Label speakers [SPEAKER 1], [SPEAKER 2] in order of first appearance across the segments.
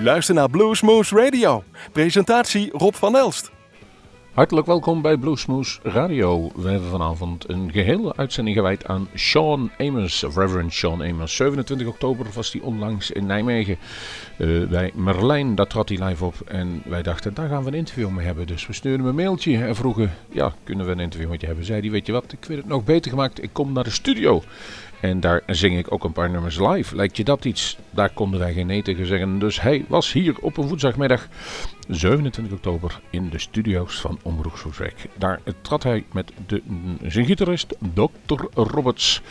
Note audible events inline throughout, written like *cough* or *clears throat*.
[SPEAKER 1] U luistert naar Bluesmoose Radio. Presentatie Rob van Elst.
[SPEAKER 2] Hartelijk welkom bij Bluesmoose Radio. We hebben vanavond een gehele uitzending gewijd aan Sean Amos, Reverend Sean Amos. 27 oktober was hij onlangs in Nijmegen uh, bij Merlijn. Daar trad hij live op en wij dachten, daar gaan we een interview mee hebben. Dus we stuurden hem een mailtje en vroegen, ja, kunnen we een interview met je hebben? Zei hij, weet je wat, ik vind het nog beter gemaakt, ik kom naar de studio. En daar zing ik ook een paar nummers live. Lijkt je dat iets? Daar konden wij geen nee tegen zeggen. Dus hij was hier op een woensdagmiddag 27 oktober in de studio's van Omroep Soeswijk. Daar trad hij met de, zijn gitarist Dr. Roberts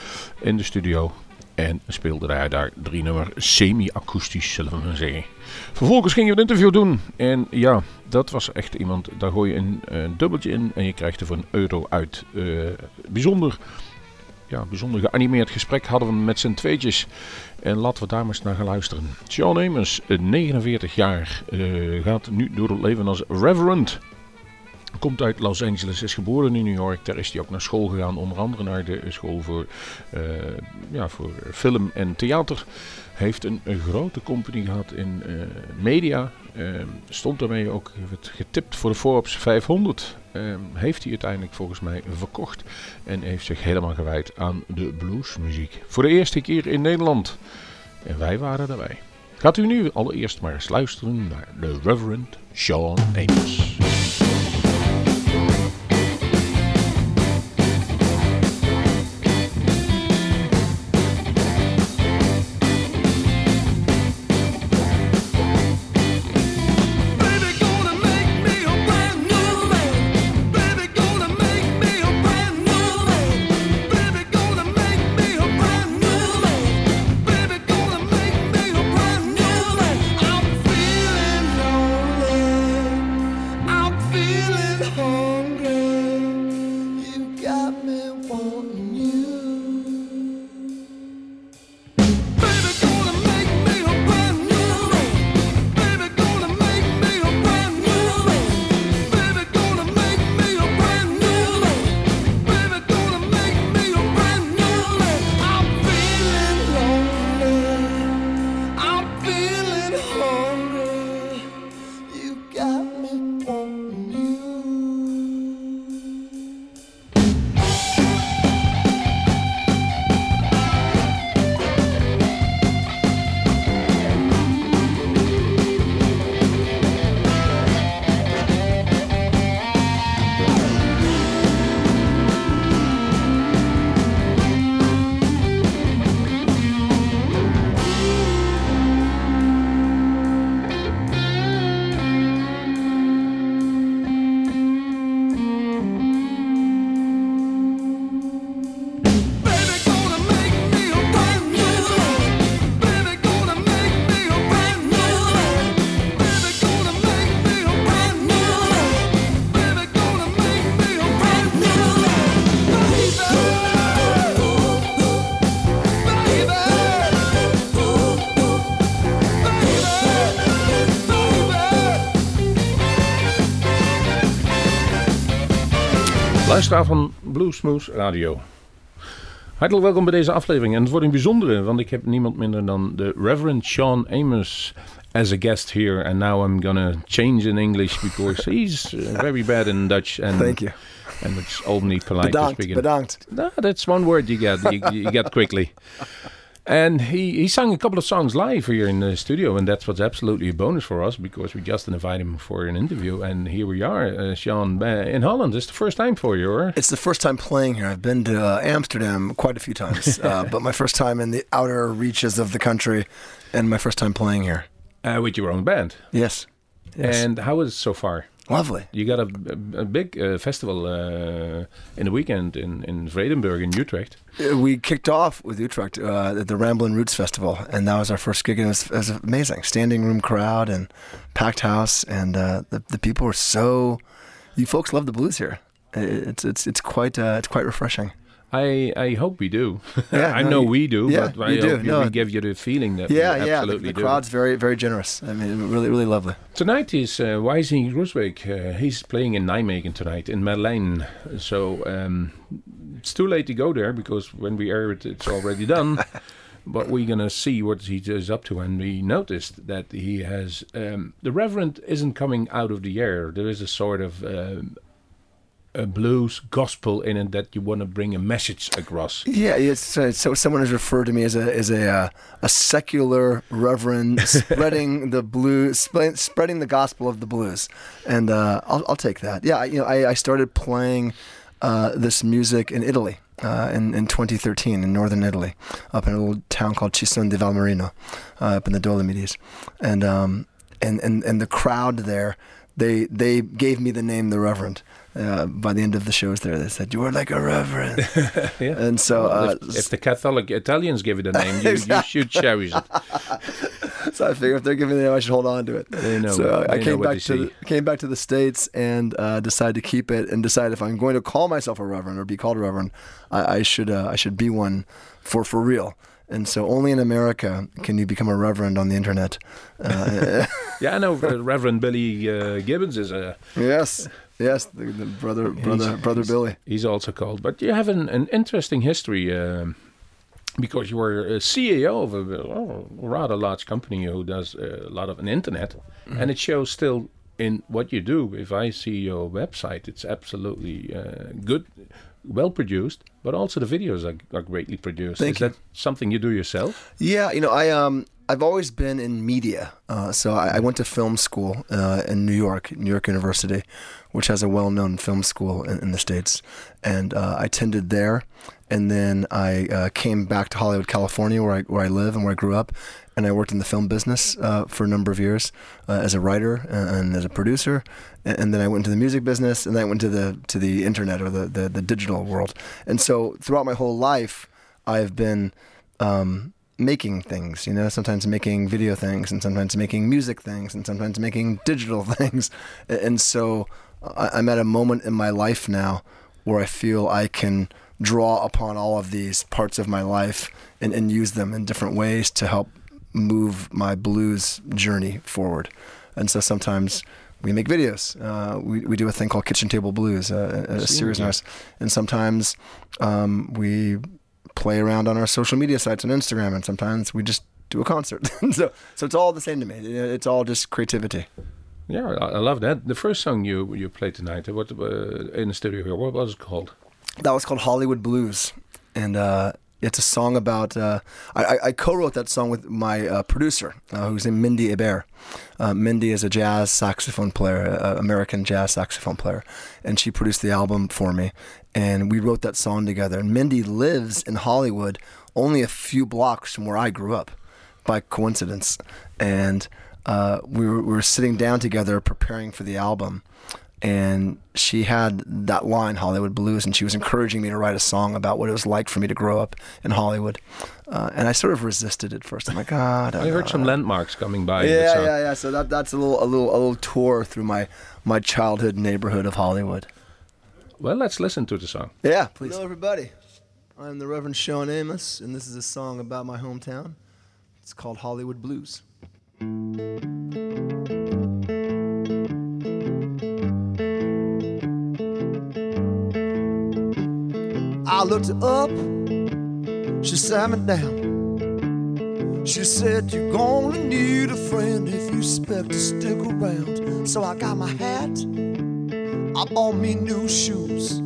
[SPEAKER 2] in de studio. En speelde hij daar drie nummers semi-akoestisch, zullen we maar zeggen. Vervolgens ging je een interview doen. En ja, dat was echt iemand, daar gooi je een, een dubbeltje in en je krijgt er voor een euro uit. Uh, bijzonder ja, bijzonder geanimeerd gesprek hadden we met z'n tweetjes. En laten we daar maar eens naar gaan luisteren. Sean Amos, 49 jaar, uh, gaat nu door het leven als reverend. Komt uit Los Angeles, is geboren in New York. Daar is hij ook naar school gegaan, onder andere naar de school voor, uh, ja, voor film en theater. Heeft een, grote company gehad in uh, media. stond daarmee ook getipt voor de Forbes 500. Um, heeft hij uiteindelijk volgens mij verkocht. En heeft zich helemaal gewijd aan de bluesmuziek. Voor de eerste keer in Nederland. En wij waren daarbij. Gaat u nu allereerst maar eens luisteren naar de Reverend Sean Amos. Luisteraar van Bluesmoose Radio. Hartelijk welkom bij deze aflevering. En het wordt een bijzondere, want ik heb niemand minder dan de Reverend Sean Amos as a guest here. And now I'm gonna change in English because he's uh, very bad in Dutch. And,
[SPEAKER 3] Thank you.
[SPEAKER 2] And it's only polite
[SPEAKER 3] bedankt,
[SPEAKER 2] to speak in.
[SPEAKER 3] Bedankt.
[SPEAKER 2] No, that's one word you get, you, you get quickly. And he, he sang a couple of songs live here in the studio, and that's what's absolutely a bonus for us because we just invited him for an interview, and here we are, uh, Shawn, in Holland. It's the first time for you, or?
[SPEAKER 3] It's the first time playing here. I've been to uh, Amsterdam quite a few times, *laughs* uh, but my first time in the outer reaches of the country, and my first time playing here.
[SPEAKER 2] Uh, with your own band?
[SPEAKER 3] Yes. yes.
[SPEAKER 2] And how is it so far?
[SPEAKER 3] Lovely.
[SPEAKER 2] You got a, a, a big uh, festival uh, in the weekend in, in Vredenburg in Utrecht.
[SPEAKER 3] Uh, we kicked off with Utrecht uh, at the Ramblin' Roots Festival, and that was our first gig, and it was, it was amazing. Standing room crowd and packed house, and uh, the, the people were so. You folks love the blues here. It's it's it's quite uh, it's quite refreshing.
[SPEAKER 2] I, I hope we do. *laughs*
[SPEAKER 3] Yeah,
[SPEAKER 2] I
[SPEAKER 3] no,
[SPEAKER 2] know
[SPEAKER 3] you,
[SPEAKER 2] we do,
[SPEAKER 3] yeah,
[SPEAKER 2] but I
[SPEAKER 3] you do.
[SPEAKER 2] hope
[SPEAKER 3] No,
[SPEAKER 2] we give you the feeling that
[SPEAKER 3] yeah,
[SPEAKER 2] we
[SPEAKER 3] yeah. The, the
[SPEAKER 2] do.
[SPEAKER 3] crowd's very very generous. I mean, really really lovely.
[SPEAKER 2] Tonight is uh, Wising Groesbeek. Uh, he's playing in Nijmegen tonight in Merleyn. So um, it's too late to go there because when we air it, it's already done. *laughs* but we're gonna see what he is up to, and we noticed that he has um, the Reverend isn't coming out of the air. There is a sort of um, a blues gospel in it that you want to bring a message across.
[SPEAKER 3] Yeah, it's uh, so someone has referred to me as a as a uh, a secular reverend *laughs* spreading the blues, sp- spreading the gospel of the blues, and uh, I'll I'll take that. Yeah, you know, I, I started playing uh, this music in Italy. Uh, in, in 2013 in northern Italy, up in a little town called Cison di Valmarino, uh, up in the Dolomites, and um, and and and the crowd there, they they gave me the name the Reverend, uh, by the end of the shows there, they said you were like a reverend. *laughs*
[SPEAKER 2] yeah.
[SPEAKER 3] And so, uh,
[SPEAKER 2] if, if, the Catholic Italians give it a name, *laughs* you, you should cherish it. *laughs*
[SPEAKER 3] so I figure if they're giving the name, I should hold on to it.
[SPEAKER 2] They know.
[SPEAKER 3] So I came back to the, came back to the states and uh, decided to keep it and decided if I'm going to call myself a reverend or be called a reverend, I, I should uh, I should be one for for real. And so only in America can you become a reverend on the internet.
[SPEAKER 2] Uh, *laughs* yeah, I know Reverend Billy uh, Gibbons is a
[SPEAKER 3] yes. Yes, the, the brother, brother, he's, brother
[SPEAKER 2] he's,
[SPEAKER 3] Billy.
[SPEAKER 2] He's also called. But you have an, an interesting history um, because you were a CEO of a, oh, rather large company who does a lot of an internet, mm-hmm. and it shows still in what you do. If I see your website, it's absolutely uh, good, well produced, but also the videos are, are greatly produced.
[SPEAKER 3] Thank
[SPEAKER 2] Is
[SPEAKER 3] you.
[SPEAKER 2] that something you do yourself?
[SPEAKER 3] Yeah, you know, I um I've always been in media. Uh, so I, I, went to film school uh, in New York, New York University, which has a well-known film school in, in the states, and uh, I attended there. And then I uh, came back to Hollywood, California, where I where I live and where I grew up, and I worked in the film business uh, for a number of years uh, as a writer and, as a producer. And, then I went into the music business, and then I went to the to the internet or the the, the digital world. And so throughout my whole life, I've been um, making things, you know, sometimes making video things and sometimes making music things and sometimes making digital *laughs* things. And so I'm at a moment in my life now where I feel I can draw upon all of these parts of my life and, and use them in different ways to help move my blues journey forward. And so sometimes we make videos. Uh, we, we do a thing called Kitchen Table Blues, uh, a, a series, and sometimes um, we play around on our social media sites on Instagram, and sometimes we just do a concert. *laughs* so, so it's all the same to me. It's all just creativity.
[SPEAKER 2] Yeah, I, love that. The first song you you played tonight, what uh, in the studio here, what was it called?
[SPEAKER 3] That was called Hollywood Blues, and uh, it's a song about. Uh, I, I, co-wrote that song with my uh, producer, uh, who's named Mindi Abair. Uh, Mindi is a jazz saxophone player, American jazz saxophone player, and she produced the album for me and we wrote that song together. And Mindi lives in Hollywood, only a few blocks from where I grew up, by coincidence. And uh, we, were, we were sitting down together preparing for the album, and she had that line Hollywood Blues, and she was encouraging me to write a song about what it was like for me to grow up in Hollywood. Uh, and I sort of resisted at first. I'm like, God.
[SPEAKER 2] I, I heard some landmarks coming by.
[SPEAKER 3] Yeah, yeah, yeah. So that that's a little a little a little tour through my my childhood neighborhood of Hollywood.
[SPEAKER 2] Well, let's listen to the song.
[SPEAKER 3] Yeah, please. Hello, everybody. I'm the Reverend Shawn Amos, and this is a song about my hometown. It's called Hollywood Blues. I looked up, she sat me down. She said, You're gonna need a friend if you expect to stick around. So I got my hat I bought me new shoes.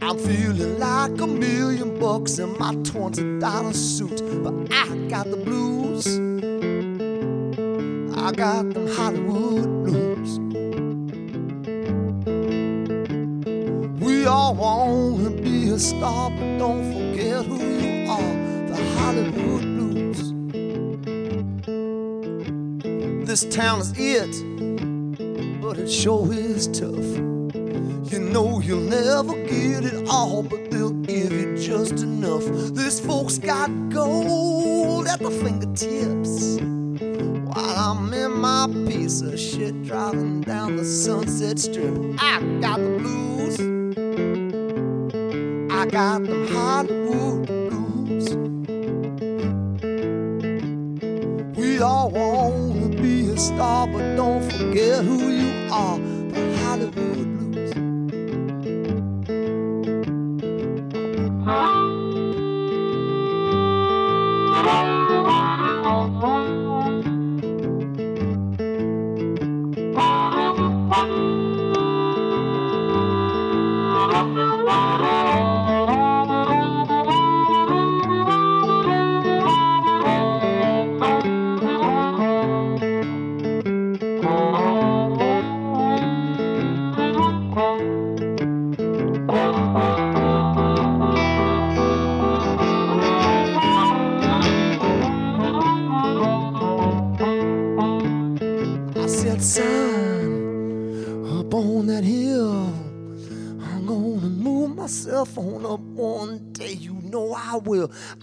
[SPEAKER 3] I'm feeling like a million bucks in my twenty dollar suit, but I got the blues. I got them Hollywood blues. We all be a star, but don't forget who you are. The Hollywood blues. This town is it, but it sure is tough. You know you'll never get it all, but they'll give you just enough. This folks got gold at the fingertips. While I'm in my piece of shit driving down the sunset strip, I got the blues. I got them Hollywood blues. We all wanna be a star, but don't forget who you are.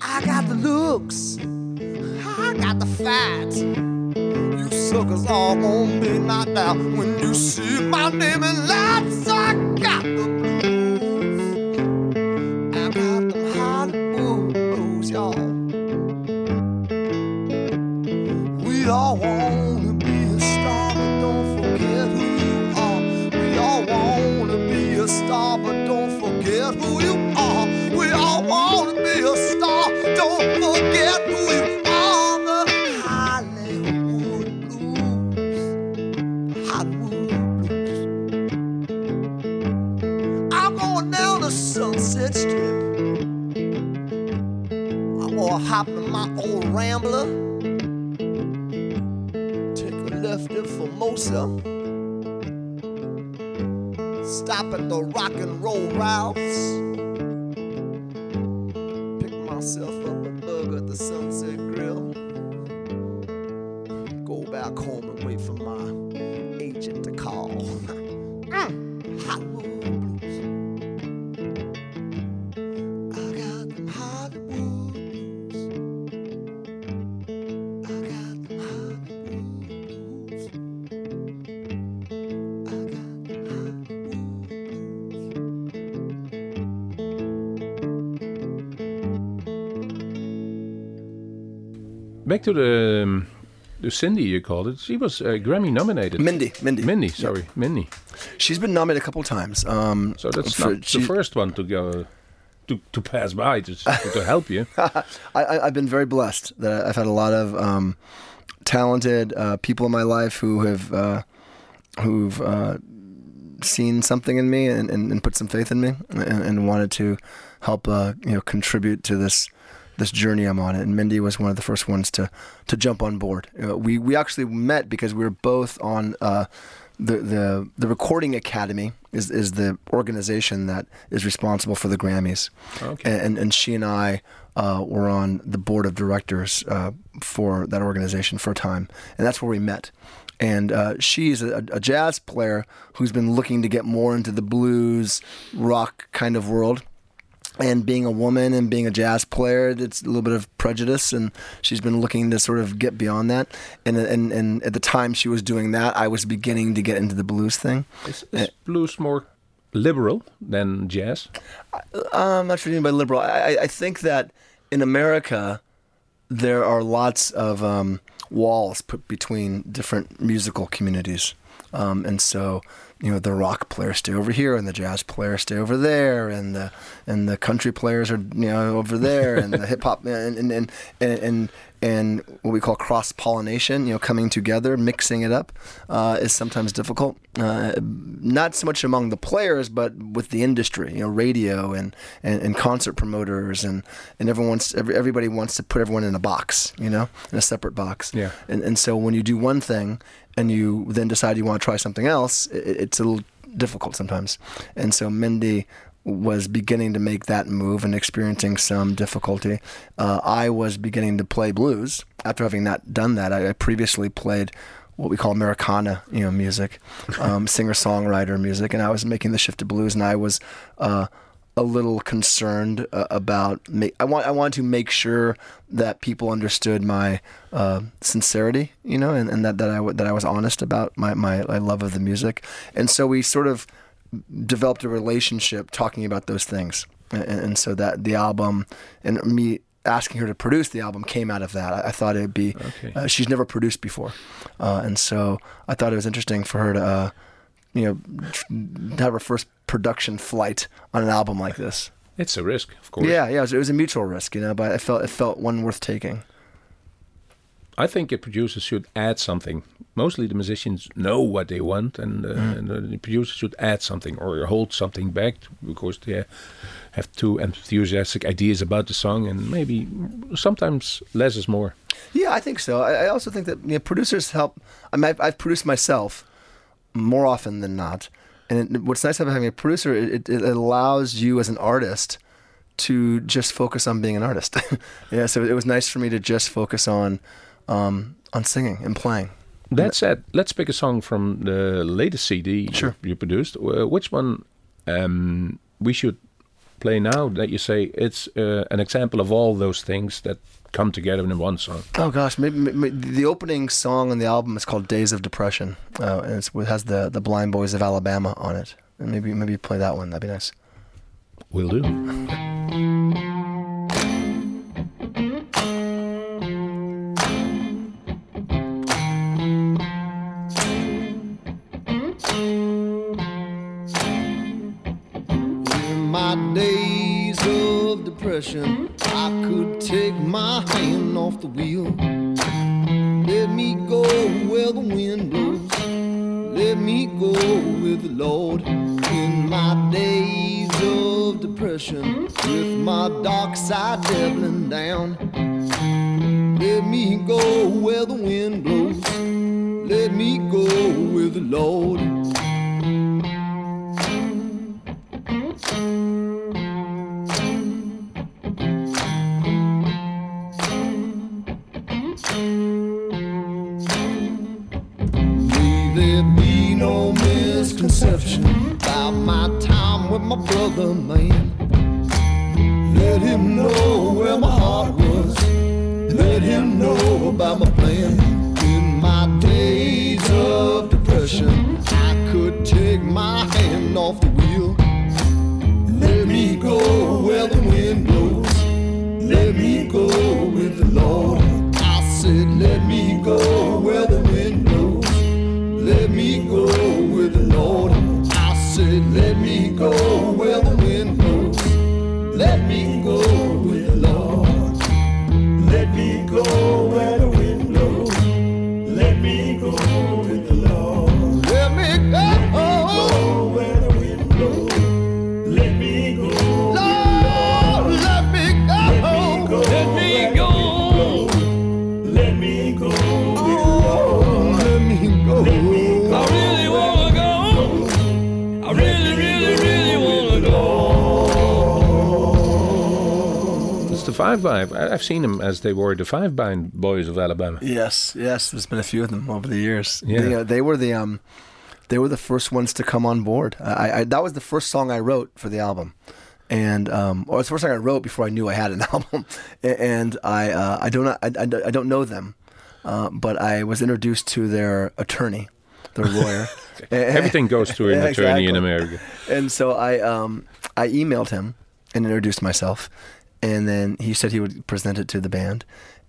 [SPEAKER 4] I got the looks, I got the facts. You suckers all gonna be knocked out when and Back to
[SPEAKER 2] the um, the Cindy you called it. She was uh, Grammy nominated.
[SPEAKER 3] Mindi, Mindi,
[SPEAKER 2] Mindi, sorry, Mindi.
[SPEAKER 3] She's been nominated a couple times. Um,
[SPEAKER 2] So that's
[SPEAKER 3] for-
[SPEAKER 2] not
[SPEAKER 3] she-
[SPEAKER 2] the first one to go to to pass by to *laughs* to help you.
[SPEAKER 3] I, I, I've been very blessed that I've had a lot of um, talented uh, people in my life who have uh, who've uh, seen something in me and, and, and put some faith in me and, and wanted to help uh, you know contribute to this this journey I'm on. And Mindi was one of the first ones to to jump on board. Know, we we actually met because we were both on. Uh, the, the the Recording Academy is, is the organization that is responsible for the Grammys,
[SPEAKER 2] Okay.
[SPEAKER 3] and and she and I uh, were on the board of directors uh, for that organization for a time, and that's where we met. And uh, she's a, a jazz player who's been looking to get more into the blues rock kind of world. And being a woman and being a jazz player, it's a little bit of prejudice, and she's been looking to sort of get beyond that. And and and at the time she was doing that, I was beginning to get into the blues thing.
[SPEAKER 2] Is, is blues more liberal than jazz?
[SPEAKER 3] I'm not sure what you mean by liberal. I, I- I think that in America, there are lots of um, walls put between different musical communities. Um, and so, you know, the rock players stay over here, and the jazz players stay over there, and the and the country players are you know over there, and the *laughs* hip hop and and and and, and and what we call cross pollination, you know, coming together, mixing it up, uh, is sometimes difficult. Uh, not so much among the players, but with the industry, you know, radio and, and, and concert promoters, and and everyone wants, every, everybody wants to put everyone in a box, you know, in a separate box.
[SPEAKER 2] Yeah.
[SPEAKER 3] And and so when you do one thing and you then decide you want to try something else, it, it's a little difficult sometimes. And so Mindi was beginning to make that move and experiencing some difficulty. Uh, I was beginning to play blues after having not done that. I, I previously played what we call Americana, you know, music, *laughs* um, singer-songwriter music, and I was making the shift to blues, and I was uh, a little concerned uh, about. Ma- I want I wanted to make sure that people understood my uh, sincerity, you know, and, and that that I w- that I was honest about my, my my love of the music, and so we sort of developed a relationship talking about those things, and, and so that the album and me asking her to produce the album came out of that. I, I thought it would be.
[SPEAKER 2] Okay.
[SPEAKER 3] Uh, she's never produced before, uh, and so I thought it was interesting for her to, uh, you know, tr- have her first production flight on an album like this.
[SPEAKER 2] It's a risk, of course.
[SPEAKER 3] Yeah, yeah, it was, it was a mutual risk, you know, but I felt it felt one worth taking.
[SPEAKER 2] I think a producer should add something. Mostly the musicians know what they want, and, uh, and uh, the producer should add something or hold something back because they have too enthusiastic ideas about the song, and maybe sometimes less is more.
[SPEAKER 3] Yeah, I think so. I, I also think that you know, producers help. I mean, I've, I've produced myself more often than not, and it, what's nice about having a producer, it, it allows you as an artist to just focus on being an artist. *laughs* yeah, so it was nice for me to just focus on um, on singing and playing.
[SPEAKER 2] That said, let's pick a song from the latest CD you-
[SPEAKER 3] Sure.
[SPEAKER 2] you, produced. Uh, which one um, we should play now that you say it's uh, an example of all those things that come together in one song?
[SPEAKER 3] Oh gosh, maybe, maybe the opening song on the album is called "Days of Depression," uh, and it's, it has the the Blind Boys of Alabama on it. And maybe maybe play that one. That'd be nice.
[SPEAKER 2] Will do.
[SPEAKER 4] In my days of depression, I could take my hand off the wheel. Let me go where the wind blows. Let me go with the Lord. In my days of depression, with my dark side doubling down. Let me go where the wind blows. Let me go with the Lord. Misconception about my time with my brother, man. Let him know where my heart was. Let him know about my plan. In my days of depression, I could take my hand off the wheel. Let me go where the wind blows. Let me go with the Lord. I said, let me go
[SPEAKER 2] Five. I- I've seen them as they were the Five Blind Boys of Alabama.
[SPEAKER 3] Yes, yes. There's been a few of them over the years.
[SPEAKER 2] Yeah.
[SPEAKER 3] They, uh, they were the um, they were the first ones to come on board. I, I that was the first song I wrote for the album, and um, or it's the first song I wrote before I knew I had an *laughs* album. And I uh, I don't I, I, I don't know them, uh, but I was introduced to their attorney, their lawyer. *laughs*
[SPEAKER 2] Everything goes through an *laughs* attorney in. America.
[SPEAKER 3] And so I um I emailed him and introduced myself, and then he said he would present it to the band,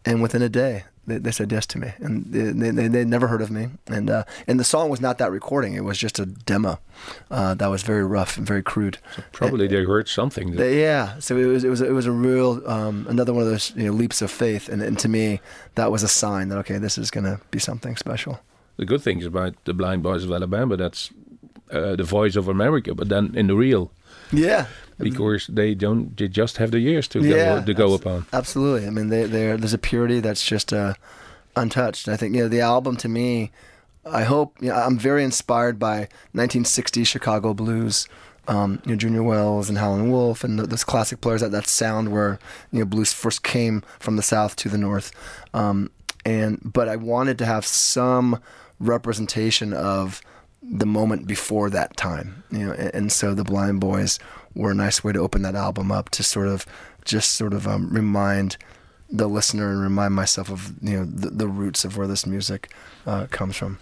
[SPEAKER 3] and within a day they, they said yes to me, and they they they never heard of me, and uh, and the song was not that recording; it was just a demo uh, that was very rough and very crude.
[SPEAKER 2] Probably they heard something.
[SPEAKER 3] They- yeah, so it was it was it was a real um, another one of those you know, leaps of faith, and, and to me that was a sign that okay, this is gonna be something special.
[SPEAKER 2] the good things about the Blind Boys of Alabama, that's uh, the voice of America, but then in the real,
[SPEAKER 3] Yeah,
[SPEAKER 2] because they don't, they just have the years to
[SPEAKER 3] Yeah,
[SPEAKER 2] go, to go upon.
[SPEAKER 3] Absolutely. I mean, they, they're, there's a purity that's just uh, untouched. I think you know the album to me. I hope you know, I'm very inspired by 1960 Chicago blues. Um, you know, Junior Wells and Howlin' Wolf and th- those classic players. That that sound where you know blues first came from the south to the north. Um, and but I wanted to have some representation of the moment before that time, you know, and, and so the Blind Boys were a nice way to open that album up to sort of just sort of um, remind the listener and remind myself of you know the, the roots of where this music uh, comes from.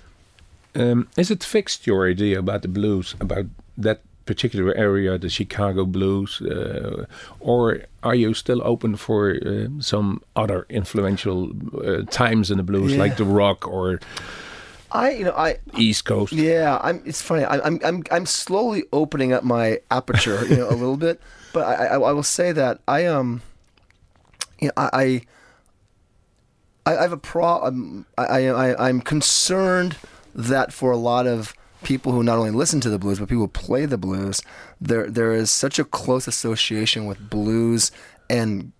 [SPEAKER 2] Um, is it fixed your idea about the blues, about that particular area, the Chicago blues, uh, or are you still open for uh, some other influential uh, times in the blues, like the rock or
[SPEAKER 3] I you know I
[SPEAKER 2] East Coast?
[SPEAKER 3] Yeah, I'm. It's funny. I, I'm. I'm. I'm slowly opening up my aperture, you know, a little bit. *laughs* But I, I, I will say that I um, you know, I, I, I have a pro. I'm, I, I, I'm concerned that for a lot of people who not only listen to the blues but people who play the blues, there there is such a close association with blues and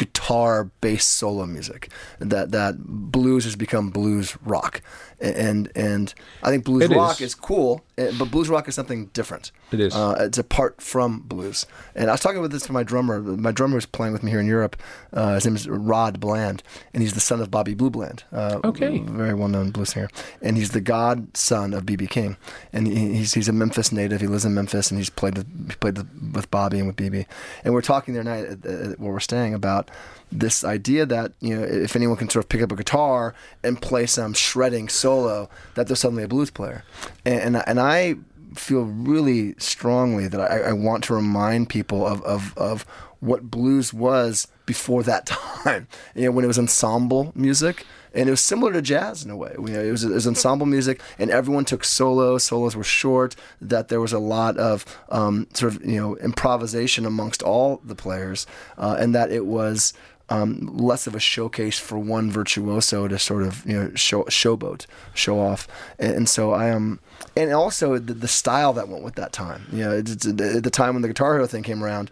[SPEAKER 3] guitar-based solo music that that blues has become blues rock, and and I think blues
[SPEAKER 2] It
[SPEAKER 3] rock
[SPEAKER 2] is.
[SPEAKER 3] is cool, eh, but blues rock is something different.
[SPEAKER 2] It is.
[SPEAKER 3] Uh, it's apart from blues. And I was talking about this to my drummer. My drummer was playing with me here in Europe. Uh, his name is Rodd Bland, and he's the son of Bobby Blue Bland. Uh,
[SPEAKER 2] Okay.
[SPEAKER 3] Very well-known blues singer, and he's the godson of BB King. And he, he's he's a Memphis native. He lives in Memphis, and he's played with he played with, Bobby and with BB. And we're talking the other night at, at, where we're staying about this idea that you know if anyone can sort of pick up a guitar and play some shredding solo, that they're suddenly a blues player. And and, and I feel really strongly that I, I want to remind people of, of, of what blues was before that *laughs* time. You know, when it was ensemble music. And it was similar to jazz in a way. You know, it, was, it was ensemble music, and everyone took solos. Solos were short. That there was a lot of um, sort of you know improvisation amongst all the players, uh, and that it was um, less of a showcase for one virtuoso to sort of you know show showboat, show off, and, and so I am, and also the, the style that went with that time. You know, it's, it's, at the time when the Guitar Hero thing came around,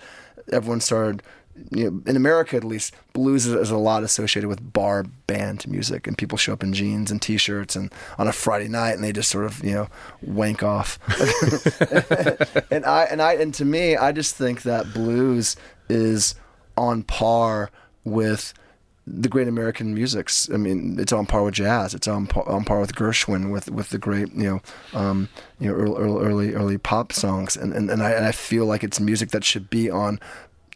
[SPEAKER 3] everyone started. You know, in America at least, blues is, is a lot associated with bar band music, and people show up in jeans and t-shirts and on a Friday night, and they just sort of you know wank off. *laughs* and I and I and to me, I just think that blues is on par with the great American musics. I mean, it's on par with jazz. It's on par, on par with Gershwin, with with the great you know, um, you know, early early early pop songs. And and, and I and I feel like it's music that should be on.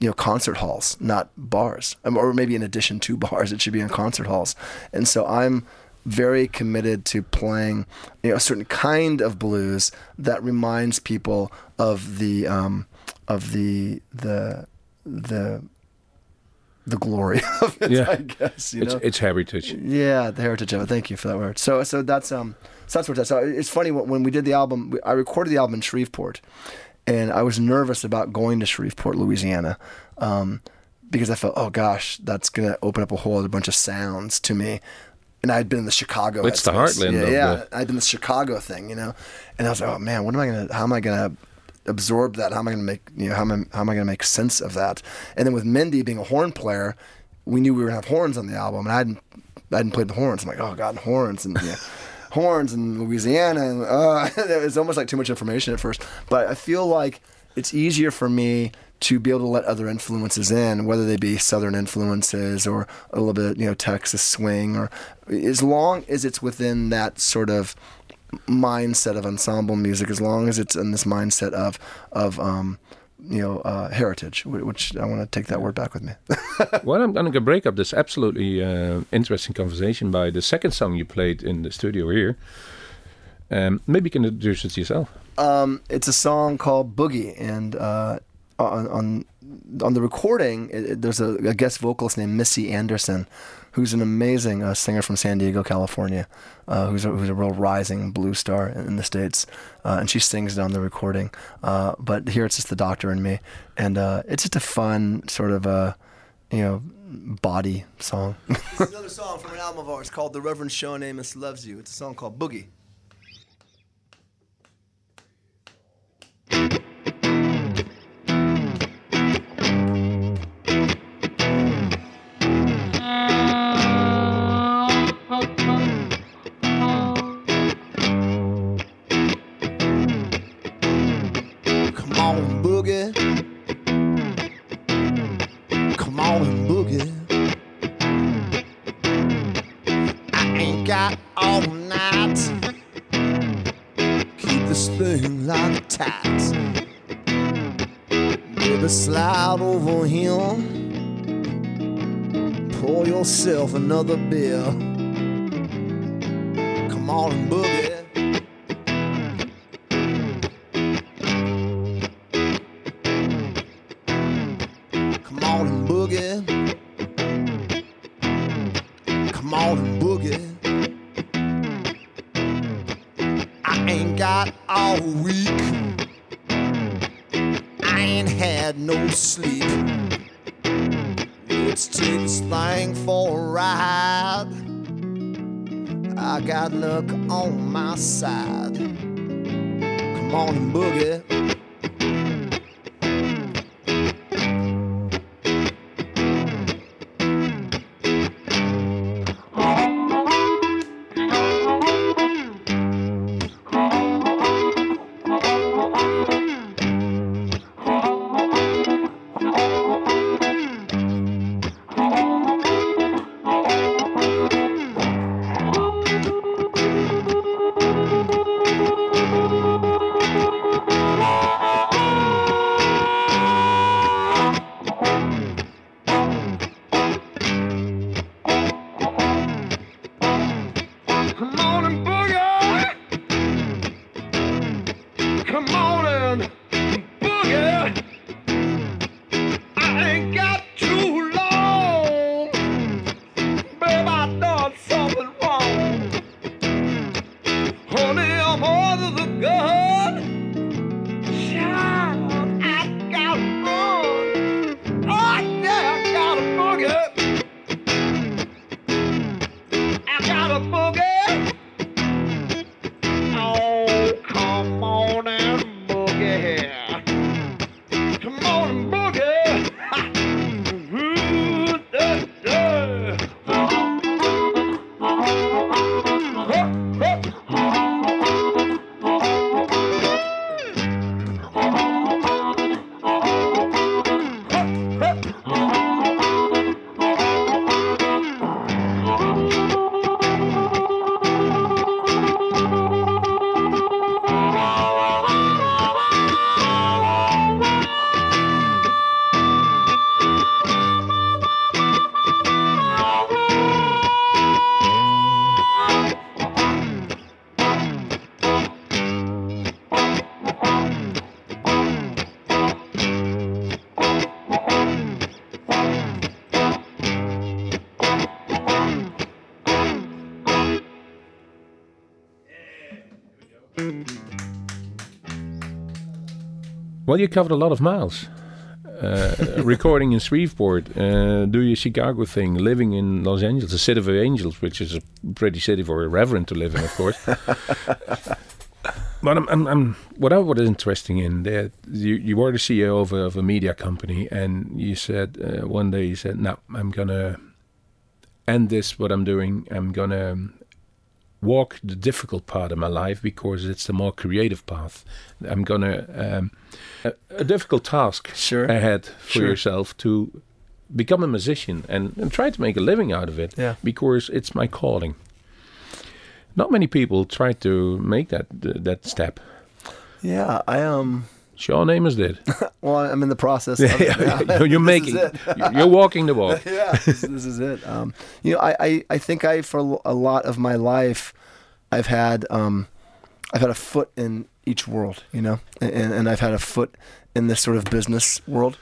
[SPEAKER 3] You know, concert halls, not bars, Um, or maybe in addition to *laughs* bars, it should be in concert halls. And so I'm very committed to playing you know, a certain kind of blues that reminds people of the um, of the the the the glory *laughs* of it,
[SPEAKER 2] Yeah.
[SPEAKER 3] I guess. You
[SPEAKER 2] it's
[SPEAKER 3] know?
[SPEAKER 2] it's heritage.
[SPEAKER 3] Yeah, the heritage of it. Thank you for that word. So, so that's um, so that's what that's. So it's funny when, we did the album. I recorded the album in Shreveport, and I was nervous about going to Shreveport, Louisiana, um, because I felt, oh gosh, that's gonna open up a whole other bunch of sounds to me. And I'd been in the Chicago.
[SPEAKER 2] It's the heartland
[SPEAKER 3] Yeah, yeah.
[SPEAKER 2] the-
[SPEAKER 3] I'd been in the Chicago thing, you know, and I was like, oh man, what am I gonna? How am I gonna? Absorb that? How am i going to make you know how am I, how am I going to make sense of that? And then with mindi being a horn player we knew we were going to have horns on the album and i hadn't i hadn't played the horns. I'm like oh god horns and yeah *laughs* horns in louisiana and uh, *laughs* it was almost like too much information at first. But i feel like it's easier for me to be able to let other influences in, whether they be southern influences or a little bit, you know, Texas swing, or as long as it's within that sort of mindset of ensemble music, as long as it's in this mindset of of um, you know uh, heritage, which I want to take that word back with me. *laughs*
[SPEAKER 2] well, I'm going to break up this absolutely uh, interesting conversation by the second song you played in the studio here. Um, maybe you can introduce it yourself.
[SPEAKER 3] Um, it's a song called Boogie, and uh, on on on the recording, it, it- there's a, a guest vocalist named Missy Anderson, who's an amazing uh, singer from San Diego, California, uh, who's a, who's a real rising blue star in, in the states, uh, and she sings it on the recording. Uh, but here it's just the doctor and me, and uh, it's just a fun sort of uh, you know body song. *laughs* this is another song from an album of ours called "The Reverend Shawn Amos Loves You." It's a song called Boogie.
[SPEAKER 4] Got all night. Keep this thing locked tight. Baby, slide over him. Pour yourself another beer. Come on and boogie. Boogie.
[SPEAKER 2] Well, you covered a lot of miles. Uh, recording in Shreveport, uh, do your Chicago thing, living in Los Angeles, the city of angels, which is a pretty city for a reverend to live in, of course. *laughs* but I'm, I'm, I'm, what I was interesting in that you, you were the CEO of a, of a media company, and you said uh, one day you said, "No, I'm gonna end this. What I'm doing, I'm gonna walk the difficult part of my life because it's the more creative path. I'm gonna um, a, a difficult task
[SPEAKER 3] Sure.
[SPEAKER 2] ahead for
[SPEAKER 3] Sure.
[SPEAKER 2] yourself to become a musician and, and try to make a living out of it
[SPEAKER 3] Yeah.
[SPEAKER 2] because it's my calling. Not many people try to make that that step.
[SPEAKER 3] Yeah, I um.
[SPEAKER 2] Shawn Amos did.
[SPEAKER 3] Well, I'm in the process. Of *laughs* it now. *laughs*
[SPEAKER 2] you're, making.
[SPEAKER 3] it. *laughs*
[SPEAKER 2] You're walking the walk.
[SPEAKER 3] yeah, this, this is it. Um, you know, I, I, I think I for a lot of my life, I've had um, I've had a foot in each world, you know, and, and I've had a foot in this sort of business world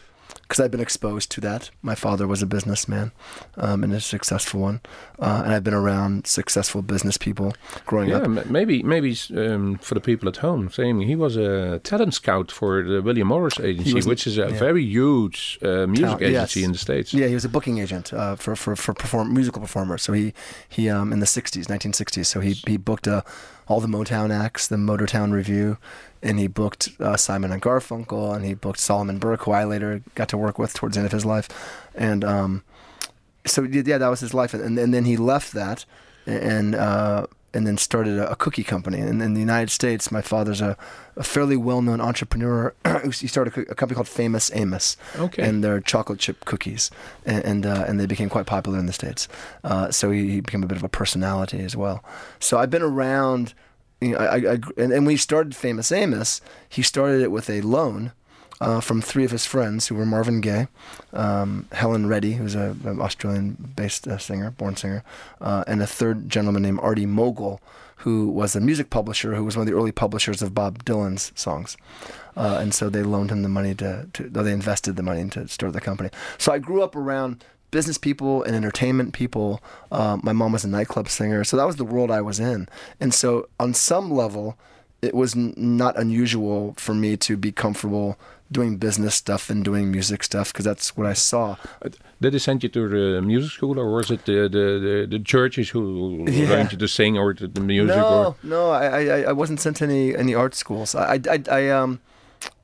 [SPEAKER 3] because I've been exposed to that. My father was a businessman um, and a successful one, uh, and I've been around successful business people growing
[SPEAKER 2] Yeah,
[SPEAKER 3] up.
[SPEAKER 2] m- maybe maybe um, for the people at home, saying he was a talent scout for the William Morris Agency, which is a
[SPEAKER 3] yeah.
[SPEAKER 2] very huge uh, music
[SPEAKER 3] Talent- yes.
[SPEAKER 2] agency in the states.
[SPEAKER 3] Yeah, he was a booking agent uh, for for for perform musical performers. So he he um in the '60s, 1960s. So he he booked uh, all the Motown acts, the Motortown Revue, and he booked uh, Simon and Garfunkel, and he booked Solomon Burke, who I later got to work with towards the end of his life, and um, so yeah, that was his life, and and then he left that, and uh, and then started a, a cookie company. And in the United States, my father's a, a fairly well-known entrepreneur. *clears throat* he started a, a company called Famous Amos,
[SPEAKER 2] Okay.
[SPEAKER 3] and they're chocolate chip cookies, and and, uh, and they became quite popular in the states. Uh, so he, he became a bit of a personality as well. So I've been around. You know, I, I, and, and he started Famous Amos, he started it with a loan uh, from three of his friends who were Marvin Gaye, um, Helen Reddy, who's a, an Australian-based uh, singer, born singer, uh, and a third gentleman named Artie Mogull, who was a music publisher who was one of the early publishers of Bob Dylan's songs. Uh, and so they loaned him the money to, to, they invested the money to start the company. So I grew up around business people and entertainment people. Uh, my mom was a nightclub singer, so that was the world I was in. And so on some level, it was n- not unusual for me to be comfortable doing business stuff and doing music stuff because that's what I saw.
[SPEAKER 2] Did they send you to the music school, or was it the the, the, the churches who
[SPEAKER 3] Yeah.
[SPEAKER 2] learned you to sing or to the music?
[SPEAKER 3] no,
[SPEAKER 2] Or
[SPEAKER 3] no, I, I, I wasn't sent to any any art schools. I, I, I, I um,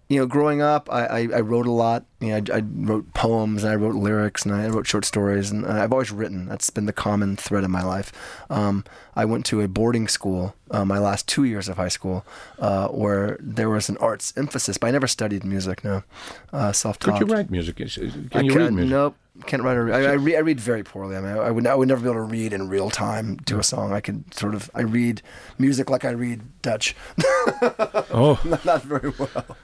[SPEAKER 3] you know, growing up, I, I, I wrote a lot. You know, I, I wrote poems and I wrote lyrics and I wrote short stories and I've always written. That's been the common thread of my life. Um, I went to a boarding school uh, my last two years of high school uh, where there was an arts emphasis, but I never studied music. No, uh, self-taught.
[SPEAKER 2] could you write music? Can
[SPEAKER 3] I
[SPEAKER 2] you
[SPEAKER 3] can't,
[SPEAKER 2] read music?
[SPEAKER 3] Nope, can't write or read. I, I, read, I read very poorly. I mean, I, I would I would never be able to read in real time to a song. I could sort of I read music like I read Dutch, *laughs*
[SPEAKER 2] Oh,
[SPEAKER 3] not very well.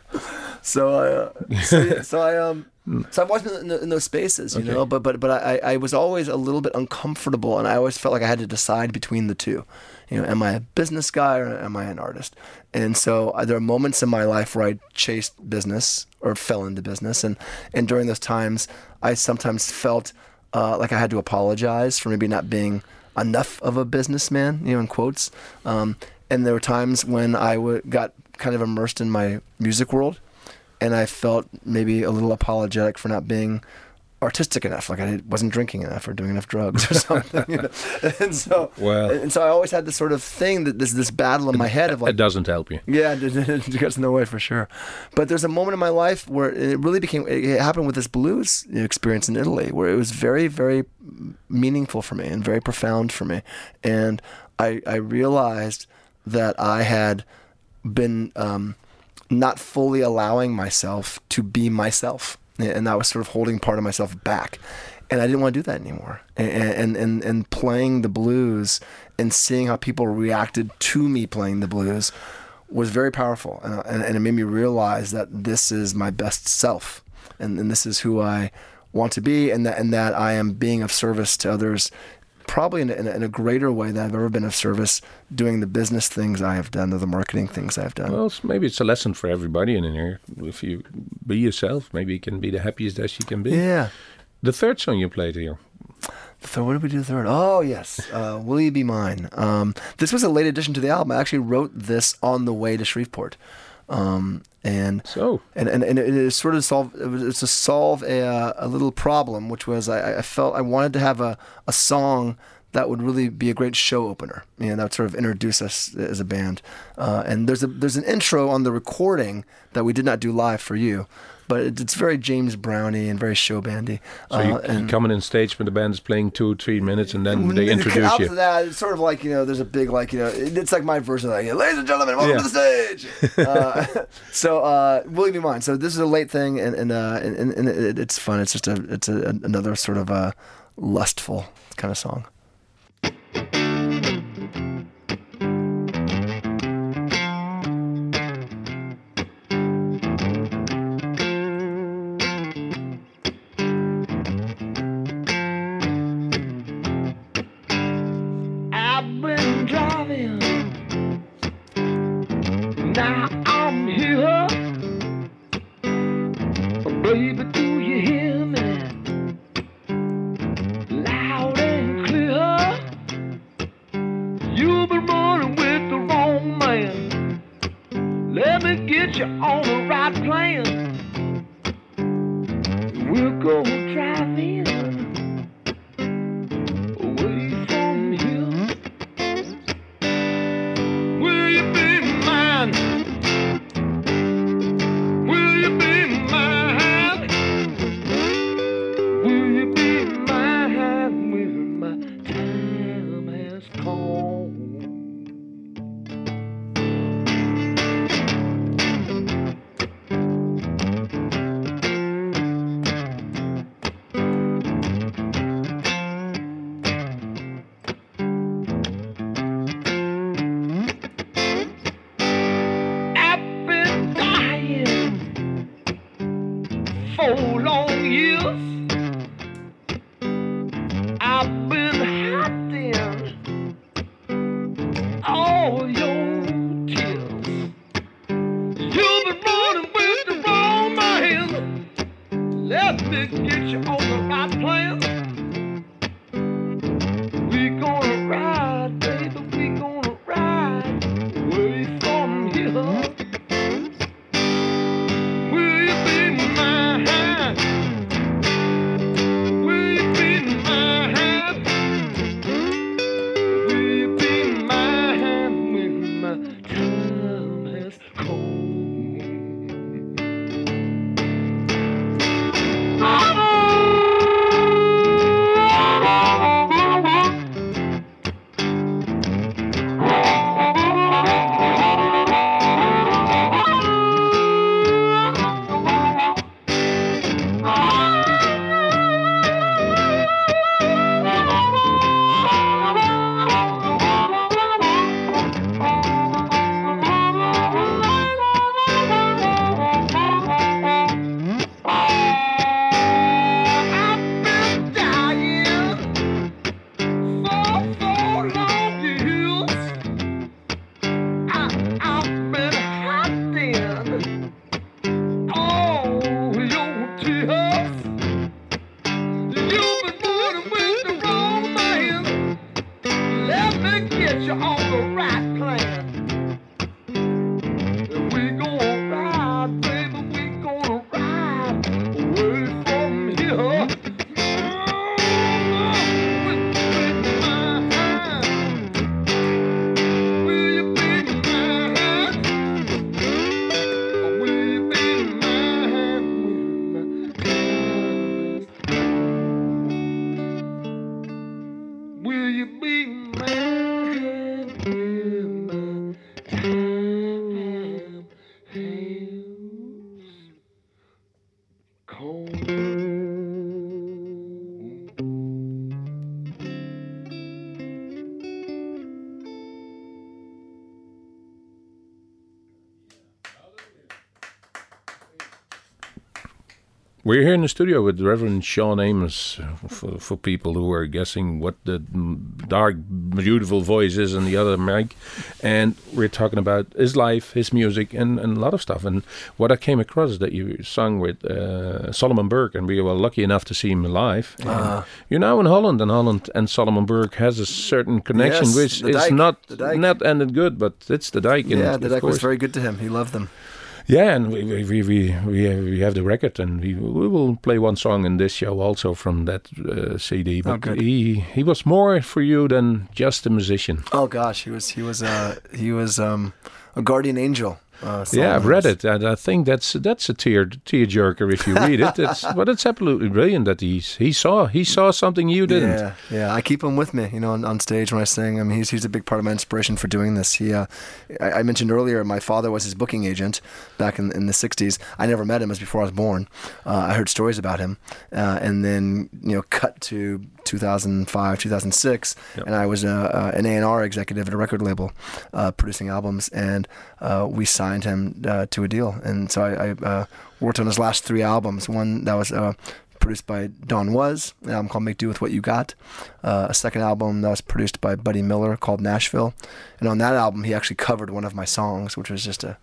[SPEAKER 3] So I uh, so, so I um *laughs* so I've always in, the, in those spaces, you
[SPEAKER 2] Okay.
[SPEAKER 3] know. But but but I I was always a little bit uncomfortable, and I always felt like I had to decide between the two. You know, am I a business guy or am I an artist? And so uh, there are moments in my life where I chased business or fell into business, and and during those times, I sometimes felt uh, like I had to apologize for maybe not being enough of a businessman, you know, in quotes. Um, and there were times when I w- got kind of immersed in my music world, and I felt maybe a little apologetic for not being artistic enough, like I wasn't drinking enough or doing enough drugs or *laughs* something. You know? *laughs* And so,
[SPEAKER 2] Well-
[SPEAKER 3] and so I always had this sort of thing that this this battle in my head of like,
[SPEAKER 2] it doesn't help you.
[SPEAKER 3] yeah, it, gets in the way for sure. But there's a moment in my life where it really became. It happened with this blues experience in Italy, where it was very, very meaningful for me and very profound for me, and I I realized that I had been um, not fully allowing myself to be myself, and I was sort of holding part of myself back. And I didn't want to do that anymore. And, and, and, playing the blues and seeing how people reacted to me playing the blues was very powerful. And, and, and it made me realize that this is my best self. And, and this is who I want to be, and that, and that I am being of service to others probably in a, in, a, in a greater way than I've ever been of service doing the business things I have done or the marketing things I've done.
[SPEAKER 2] Well, it's- maybe it's a lesson for everybody in here. If you be yourself, maybe you can be the happiest as you can be.
[SPEAKER 3] yeah.
[SPEAKER 2] The third song you played here.
[SPEAKER 3] The third, what did we do The third? Oh yes, uh, "Will You Be Mine." Um, this was a late addition to the album. I actually wrote this on the way to Shreveport. Um, and
[SPEAKER 2] So,
[SPEAKER 3] and and, and it is sort of solve it was it's to solve a a little problem, which was I, I felt I wanted to have a, a song that would really be a great show opener. You know, that would sort of introduce us as a band. Uh, and there's a there's an intro on the recording that we did not do live for you, but it's very James Browny and very show bandy.
[SPEAKER 2] so you,
[SPEAKER 3] uh,
[SPEAKER 2] you coming in stage when the band is playing two, three minutes, and then they
[SPEAKER 3] After
[SPEAKER 2] introduce you.
[SPEAKER 3] After that, it's sort of like you know, there's a big like you know, it's like my version of like, ladies and gentlemen, welcome
[SPEAKER 2] Yeah.
[SPEAKER 3] to the stage. uh, *laughs* so, uh, will you be mine? So this is a late thing, and and uh, and, and, and it, it's fun. It's just a it's a, another sort of a lustful kind of song.
[SPEAKER 5] We're gonna
[SPEAKER 2] We're here in the studio with Reverend Shawn Amos uh, for, for people who are guessing what the dark, beautiful voice is on the other mic. And we're talking about his life, his music, and, and a lot of stuff. And what I came across is that you sung with uh, Solomon Burke, and we were lucky enough to see him live.
[SPEAKER 3] Ah.
[SPEAKER 2] you're now in Holland, and Holland and Solomon Burke has a certain connection,
[SPEAKER 3] Yes,
[SPEAKER 2] which is
[SPEAKER 3] Dijk,
[SPEAKER 2] not not ended good, but it's the Dijk. and
[SPEAKER 3] yeah, the deck was very good to him. He loved them.
[SPEAKER 2] Yeah, and we we we we, we have, we have the record, and we we will play one song in this show also from that uh, CD. But
[SPEAKER 3] good.
[SPEAKER 2] he he was more for you than just a musician.
[SPEAKER 3] Oh gosh, he was he was uh, he was um, a guardian angel. Uh,
[SPEAKER 2] Yeah, I've read it, and I think that's that's a tear tearjerker if you read it. It's, but it's absolutely brilliant that he's he saw he saw something you didn't.
[SPEAKER 3] Yeah, yeah. I keep him with me, you know, on, on stage when I sing. I mean, he's he's a big part of my inspiration for doing this. He, uh, I, I mentioned earlier, my father was his booking agent back in in the '60s. I never met him; was before I was born. Uh, I heard stories about him, uh, and then you know, cut to 2005, 2006, and I was uh, uh, an A&R executive at a record label, uh, producing albums, and uh, we signed him uh, to a deal. And so I, I uh, worked on his last three albums. One that was uh, produced by Don Was, an album called Make Do With What You Got. Uh, a second album that was produced by Buddy Miller called Nashville. And on that album, he actually covered one of my songs, which was just a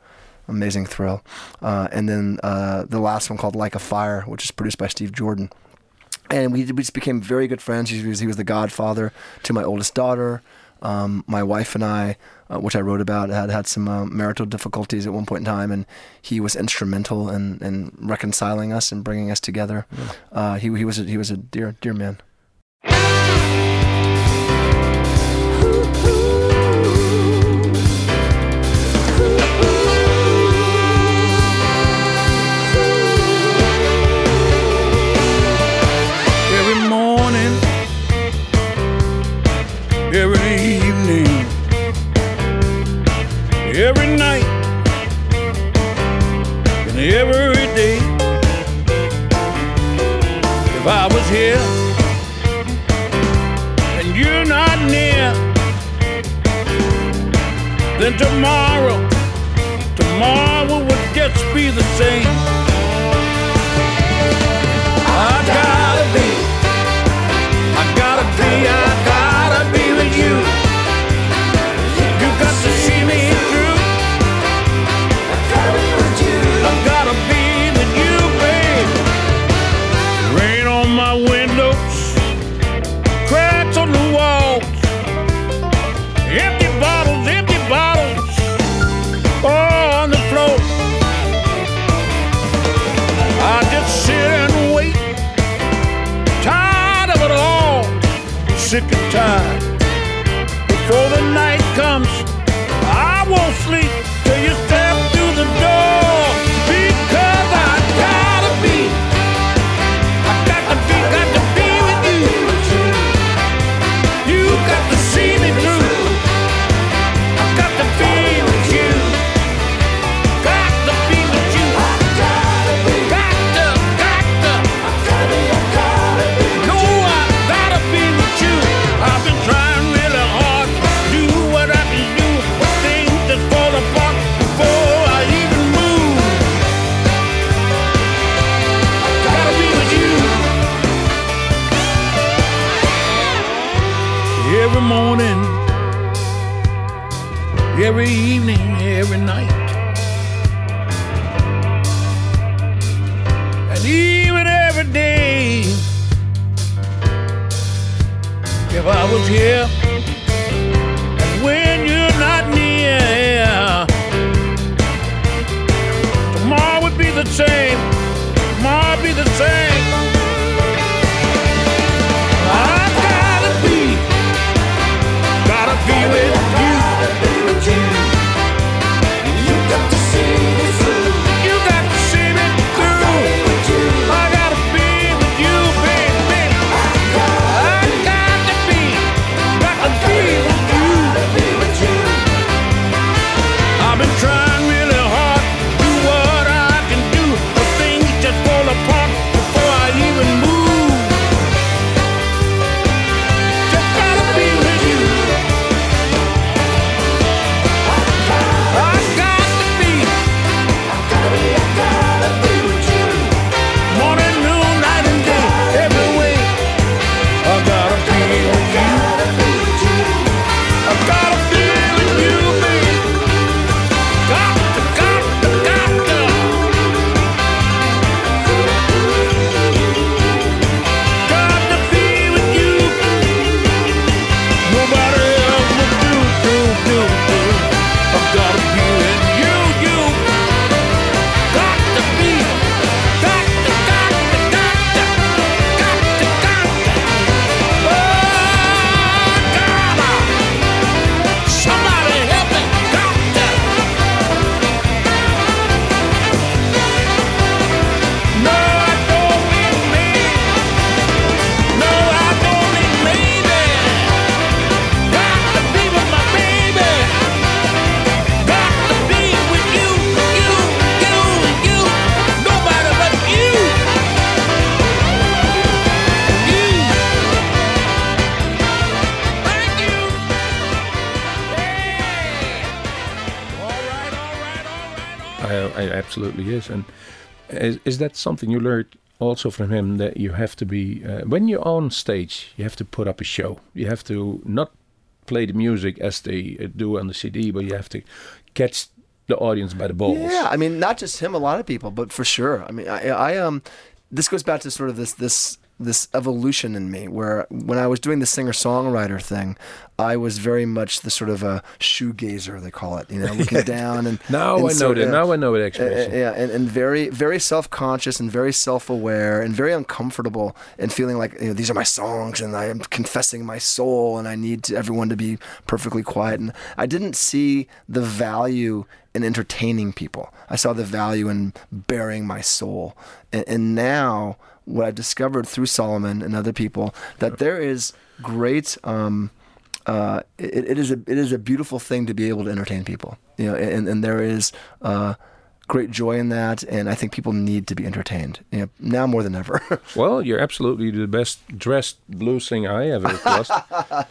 [SPEAKER 3] amazing thrill. Uh, and then uh, the last one called Like a Fire, which is produced by Steve Jordan. And we, we just became very good friends. He was, he was the godfather to my oldest daughter. Um, my wife and I, uh, which I wrote about, had had some uh, marital difficulties at one point in time, and he was instrumental in, in reconciling us and bringing us together. Uh, he, he was a, he was a dear dear man.
[SPEAKER 6] I was here and you're not near, then tomorrow, tomorrow would just be the same. The. Tomorrow would be the same.
[SPEAKER 2] It absolutely is. And is, is that something you learned also from him that you have to be uh, when you're on stage, you have to put up a show. You have to not play the music as they uh, do on the CD, but you have to catch the audience by the balls.
[SPEAKER 3] Yeah, I mean, not just him, a lot of people, but for sure. I mean, I, I um, this goes back to sort of this this this evolution in me, where when I was doing the singer songwriter thing, I was very much the sort of a shoegazer they call it, you know, looking *laughs* down and
[SPEAKER 2] Now
[SPEAKER 3] and
[SPEAKER 2] I know
[SPEAKER 3] it.
[SPEAKER 2] Now I know that
[SPEAKER 3] uh,
[SPEAKER 2] expression.
[SPEAKER 3] yeah, and, and very, very self-conscious and very self-aware and very uncomfortable and feeling like you know these are my songs and I am confessing my soul and I need to, everyone to be perfectly quiet. And I didn't see the value in entertaining people. I saw the value in bearing my soul. And, and now what I've discovered through Solomon and other people that there is great. Um, uh, it, it is a it is a beautiful thing to be able to entertain people. You know, and, and there is uh, great joy in that, and I think people need to be entertained. You know, now more than ever. *laughs*
[SPEAKER 2] Well, you're absolutely the best dressed blues singer I ever *laughs* was.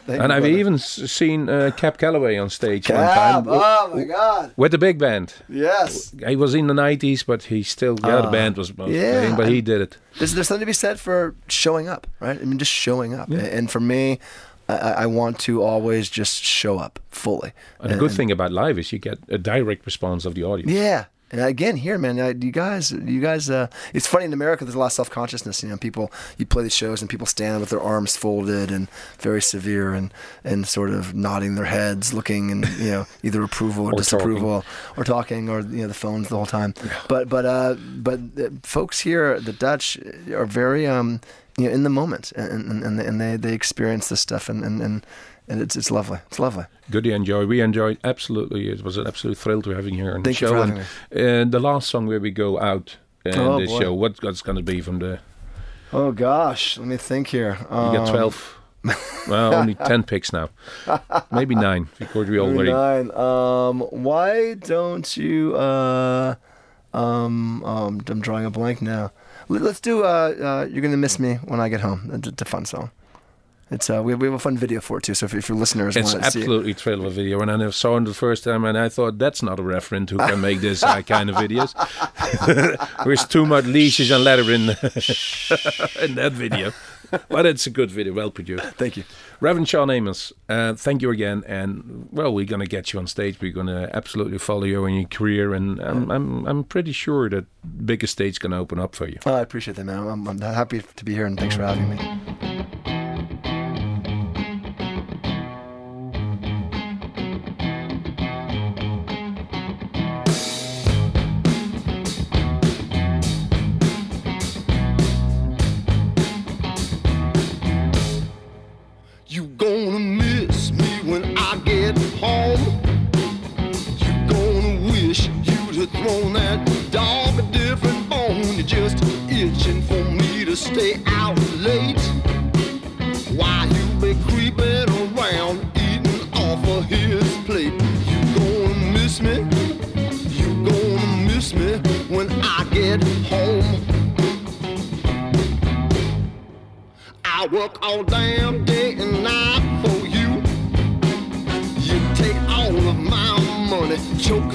[SPEAKER 2] and I've even seen uh, Cab Calloway on stage one time
[SPEAKER 3] oh my God!
[SPEAKER 2] with the big band.
[SPEAKER 3] Yes,
[SPEAKER 2] He was in the 90s, but he still, yeah, the band was
[SPEAKER 3] Ah. yeah,
[SPEAKER 2] playing, but he did it.
[SPEAKER 3] there's there's something to be said for showing up, right? I mean, just showing up. And for me, I, I I want to always just show up fully.
[SPEAKER 2] And the good thing about live is you get a direct response of the audience.
[SPEAKER 3] Yeah. And again, here, man, uh, you guys, you guys, uh, it's funny in America. There's a lot of self consciousness. You know, people, you play the shows and people stand with their arms folded and very severe and and sort of nodding their heads, looking and you know *laughs* either approval or,
[SPEAKER 2] Or
[SPEAKER 3] disapproval or talking or you know the phones the whole time. But but uh, but uh, folks here, the Dutch, are very um, you know in the moment and and, and, they, they they experience this stuff and and. and and it's it's lovely. It's lovely.
[SPEAKER 2] Good to enjoy. We enjoyed absolutely. It was an absolute thrill to having you here on
[SPEAKER 3] Thank
[SPEAKER 2] the
[SPEAKER 3] you
[SPEAKER 2] show.
[SPEAKER 3] for
[SPEAKER 2] and, and the last song where we go out in
[SPEAKER 3] Oh,
[SPEAKER 2] the
[SPEAKER 3] boy.
[SPEAKER 2] show, what, what's going to be from the?
[SPEAKER 3] Oh gosh, let me think here.
[SPEAKER 2] You
[SPEAKER 3] Um,
[SPEAKER 2] got twelve. well, only *laughs* ten picks now. Maybe nine because we already.
[SPEAKER 3] Nine. Um, why don't you? Uh, um, um, I'm drawing a blank now. Let- Let's do. Uh, uh, you're gonna miss me when I get home. It's it's a fun song. It's uh, we, we have a fun video for it too. So if, if your listeners
[SPEAKER 2] It's
[SPEAKER 3] want to see, it,
[SPEAKER 2] absolutely a video, and I saw it the first time, and I thought that's not a referent who can *laughs* make this uh, kind of videos. *laughs* There's too much leashes and leather in *laughs* in that video, but it's a good video, well produced.
[SPEAKER 3] thank you.
[SPEAKER 2] Reverend Shawn Amos, uh, thank you again, and well, we're gonna get you on stage. We're gonna absolutely follow you in your career, and I'm I'm, I'm pretty sure that bigger stage gonna open up for you.
[SPEAKER 3] Oh, I appreciate that, man. I'm, I'm happy to be here, and thanks for having me.
[SPEAKER 4] Itching for me to stay out late. While you be creeping around, eating off of his plate. You gonna miss me. You gonna miss me when I get home. I work all damn day and night for you. You take all of my money, choke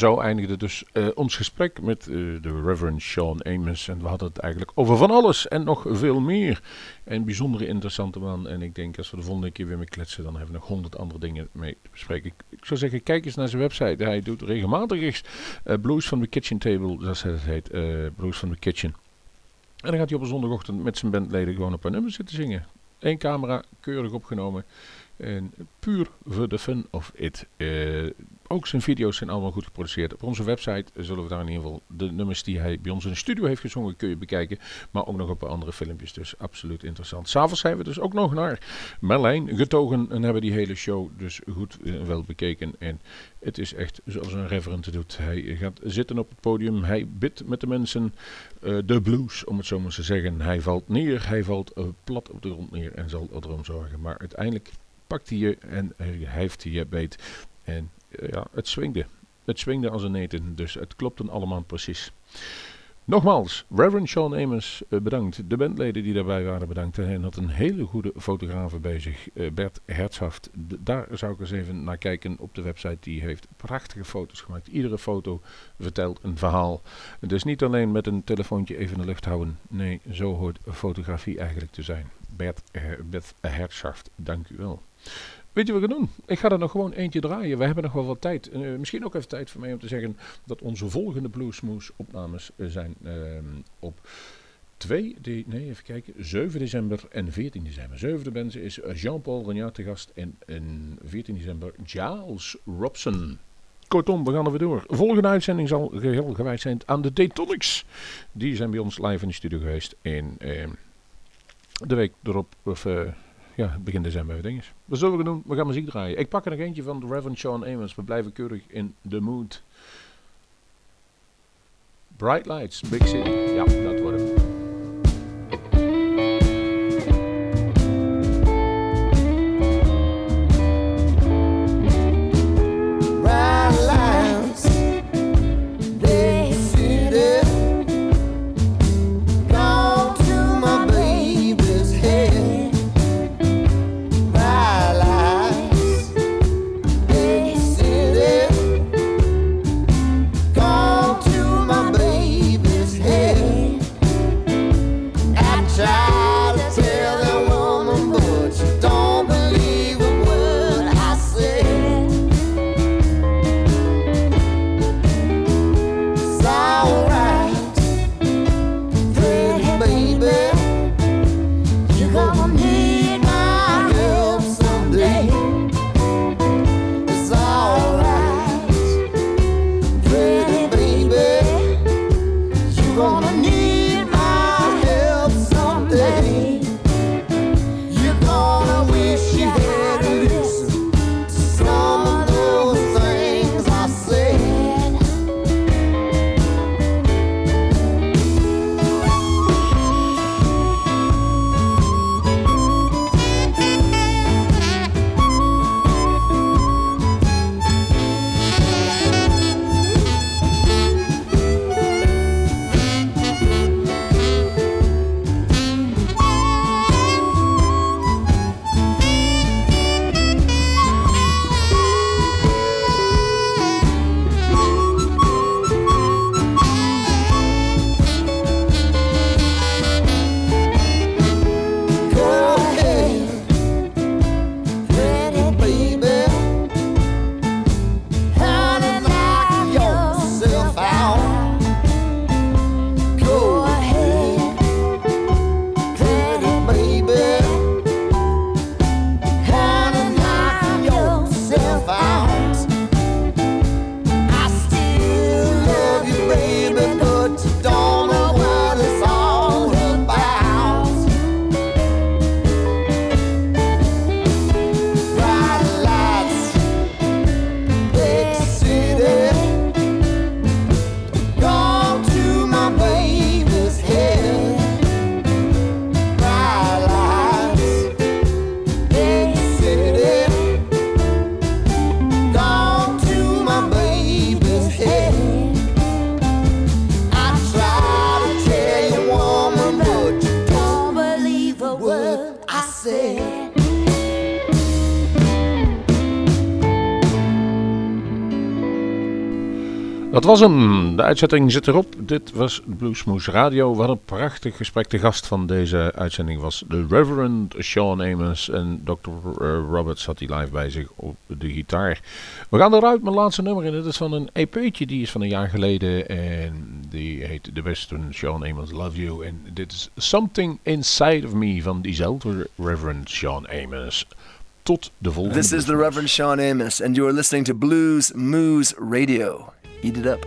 [SPEAKER 2] zo eindigde dus eh, ons gesprek met eh, de Reverend Sean Amos. En we hadden het eigenlijk over van alles en nog veel meer. Een bijzondere interessante man. En ik denk als we de volgende keer weer mee kletsen, dan hebben we nog honderd andere dingen mee te bespreken. Ik, ik zou zeggen, kijk eens naar zijn website. Hij doet regelmatig eens eh, Blues from the Kitchen Table, hij het heet. Blues from the Kitchen. En dan gaat hij op een zondagochtend met zijn bandleden gewoon op een nummer zitten zingen. Eén camera, keurig opgenomen. En puur voor de fun of it. Eh, ook zijn video's zijn allemaal goed geproduceerd. Op onze website zullen we daar in ieder geval de nummers die hij bij ons in de studio heeft gezongen kun je bekijken. Maar ook nog op andere filmpjes. Dus absoluut interessant. S'avonds zijn we dus ook nog naar Merlijn getogen en hebben die hele show dus goed en wel bekeken. En het is echt zoals een reverend doet. Hij gaat zitten op het podium. Hij bidt met de mensen eh, de blues, om het zo maar te zeggen. Hij valt neer. Hij valt eh, plat op de grond neer en zal erom zorgen. Maar uiteindelijk pakt hij je en hij heeft hij je beet. En eh, ja, het swingde. Het swingde als een eten, dus het klopte allemaal precies. Nogmaals, Reverend Sean Amos eh, bedankt. De bandleden die daarbij waren bedankt. Hij had een hele goede fotograaf bij zich, eh, Bert Hertshaft. D- daar zou ik eens even naar kijken op de website. Die heeft prachtige foto's gemaakt. Iedere foto vertelt een verhaal. Dus niet alleen met een telefoontje even in de lucht houden. Nee, zo hoort fotografie eigenlijk te zijn. Bert, eh, Bert Hertshaft, dank u wel. Weet je wat we gaan doen? Ik ga er nog gewoon eentje draaien. We hebben nog wel wat tijd. Eh, misschien ook even tijd voor mij om te zeggen dat onze volgende Bluesmoose opnames eh, zijn ehm, op 2, de, nee even kijken, 7 december en 14 december. 7 mensen is eh, Jean-Paul Regnat te gast en, en 14 december Giles Robson. Kortom, we gaan er weer door. Volgende uitzending zal geheel gewijd zijn aan de Daytonics. Die zijn bij ons live in de studio geweest. En ehm, de week erop, of ja, begin december weer dinges. Wat zullen we doen? We gaan muziek draaien. Ik pak er nog eentje van de Reverend Sean Amos. We blijven keurig in the mood. Bright Lights, Big City. Ja, dat wordt hem.
[SPEAKER 4] word I said.
[SPEAKER 2] Dat was hem. De uitzending zit erop. Dit was Bluesmoes Radio. Wat een prachtig gesprek. De gast van deze uitzending was de Reverend Sean Amos. En Dr. Roberts had hij live bij zich op de gitaar. We gaan eruit met laatste nummer. En dit is van een EP'tje. Die is van een jaar geleden. En die heet The Western Sean Amos Love You. En dit is Something Inside of Me van diezelfde Reverend Sean Amos. Tot de volgende
[SPEAKER 3] This is the. Reverend Sean Amos, and you are listening to Blues Moose Radio. Eat it up.